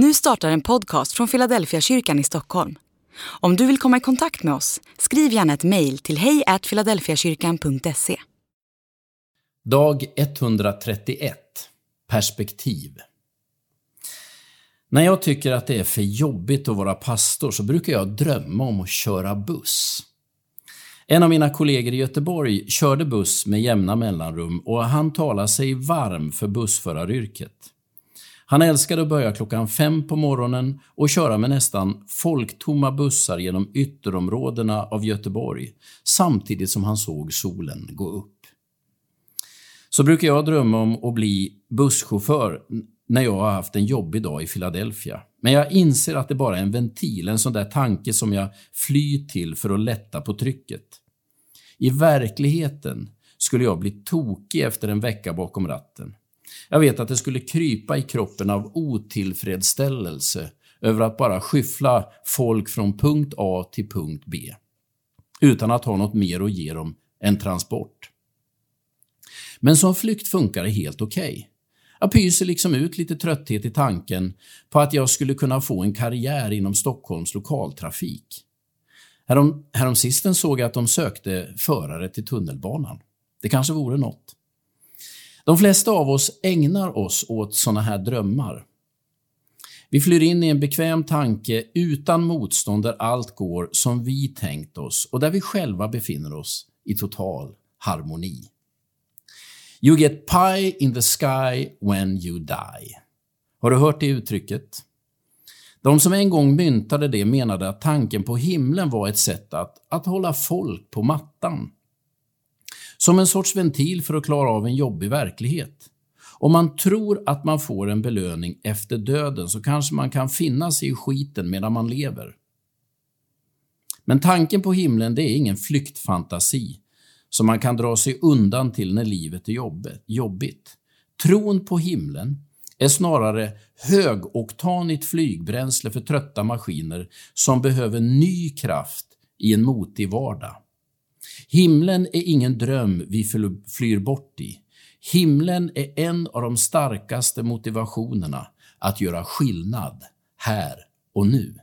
Nu startar en podcast från Philadelphia kyrkan i Stockholm. Om du vill komma i kontakt med oss, skriv gärna ett mejl till hejfiladelfiakyrkan.se. Dag 131 Perspektiv När jag tycker att det är för jobbigt att vara pastor så brukar jag drömma om att köra buss. En av mina kollegor i Göteborg körde buss med jämna mellanrum och han talade sig varm för bussföraryrket. Han älskade att börja klockan fem på morgonen och köra med nästan folktomma bussar genom ytterområdena av Göteborg, samtidigt som han såg solen gå upp. Så brukar jag drömma om att bli busschaufför när jag har haft en jobbig dag i Philadelphia. Men jag inser att det bara är en ventil, en sån där tanke som jag flyr till för att lätta på trycket. I verkligheten skulle jag bli tokig efter en vecka bakom ratten. Jag vet att det skulle krypa i kroppen av otillfredsställelse över att bara skyffla folk från punkt A till punkt B utan att ha något mer att ge dem än transport. Men som flykt funkar det helt okej. Okay. Jag pyser liksom ut lite trötthet i tanken på att jag skulle kunna få en karriär inom Stockholms lokaltrafik. Härom, sisten såg jag att de sökte förare till tunnelbanan. Det kanske vore något. De flesta av oss ägnar oss åt sådana här drömmar. Vi flyr in i en bekväm tanke utan motstånd där allt går som vi tänkt oss och där vi själva befinner oss i total harmoni. You get pie in the sky when you die. Har du hört det uttrycket? De som en gång myntade det menade att tanken på himlen var ett sätt att, att hålla folk på mattan. Som en sorts ventil för att klara av en jobbig verklighet. Om man tror att man får en belöning efter döden så kanske man kan finna sig i skiten medan man lever. Men tanken på himlen det är ingen flyktfantasi som man kan dra sig undan till när livet är jobbigt. Tron på himlen är snarare högoktanigt flygbränsle för trötta maskiner som behöver ny kraft i en motig vardag. Himlen är ingen dröm vi flyr bort i. Himlen är en av de starkaste motivationerna att göra skillnad här och nu.